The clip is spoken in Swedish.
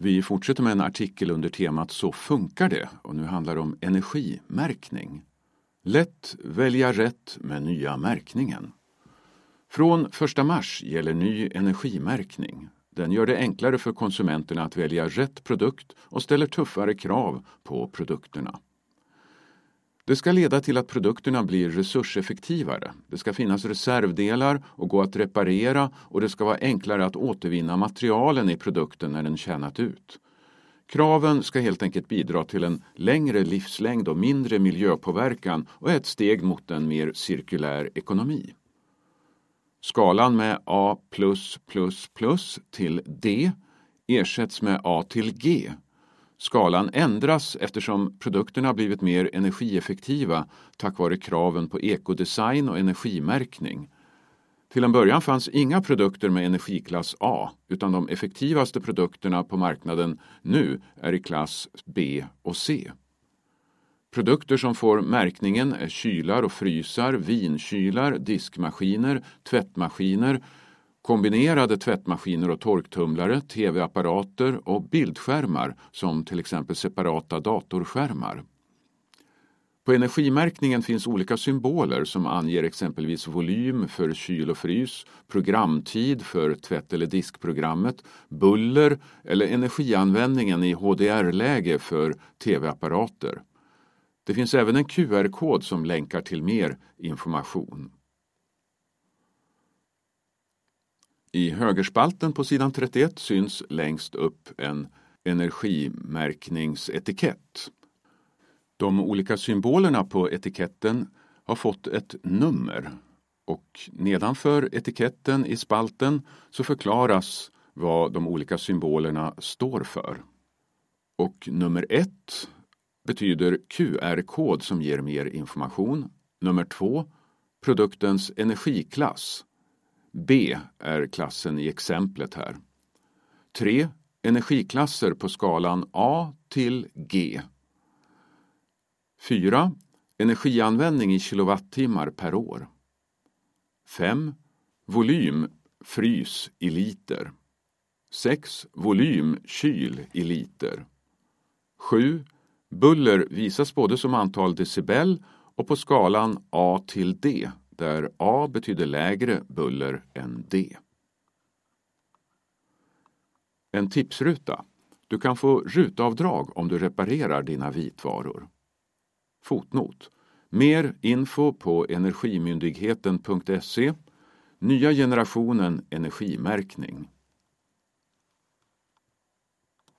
Vi fortsätter med en artikel under temat Så funkar det och nu handlar det om energimärkning. Lätt välja rätt med nya märkningen. Från 1 mars gäller ny energimärkning. Den gör det enklare för konsumenterna att välja rätt produkt och ställer tuffare krav på produkterna. Det ska leda till att produkterna blir resurseffektivare. Det ska finnas reservdelar och gå att reparera och det ska vara enklare att återvinna materialen i produkten när den tjänat ut. Kraven ska helt enkelt bidra till en längre livslängd och mindre miljöpåverkan och är ett steg mot en mer cirkulär ekonomi. Skalan med A till D ersätts med A till G Skalan ändras eftersom produkterna blivit mer energieffektiva tack vare kraven på ekodesign och energimärkning. Till en början fanns inga produkter med energiklass A utan de effektivaste produkterna på marknaden nu är i klass B och C. Produkter som får märkningen är kylar och frysar, vinkylar, diskmaskiner, tvättmaskiner, Kombinerade tvättmaskiner och torktumlare, tv-apparater och bildskärmar som till exempel separata datorskärmar. På energimärkningen finns olika symboler som anger exempelvis volym för kyl och frys, programtid för tvätt eller diskprogrammet, buller eller energianvändningen i HDR-läge för tv-apparater. Det finns även en QR-kod som länkar till mer information. I högerspalten på sidan 31 syns längst upp en energimärkningsetikett. De olika symbolerna på etiketten har fått ett nummer och nedanför etiketten i spalten så förklaras vad de olika symbolerna står för. Och nummer ett betyder QR-kod som ger mer information. Nummer två produktens energiklass B är klassen i exemplet här. 3. Energiklasser på skalan A till G. 4. Energianvändning i kilowattimmar per år. 5. Volym frys i liter. 6. Volym kyl i liter. 7. Buller visas både som antal decibel och på skalan A till D där A betyder lägre buller än D. En tipsruta. Du kan få rutavdrag om du reparerar dina vitvaror. Fotnot. Mer info på Energimyndigheten.se Nya generationen energimärkning.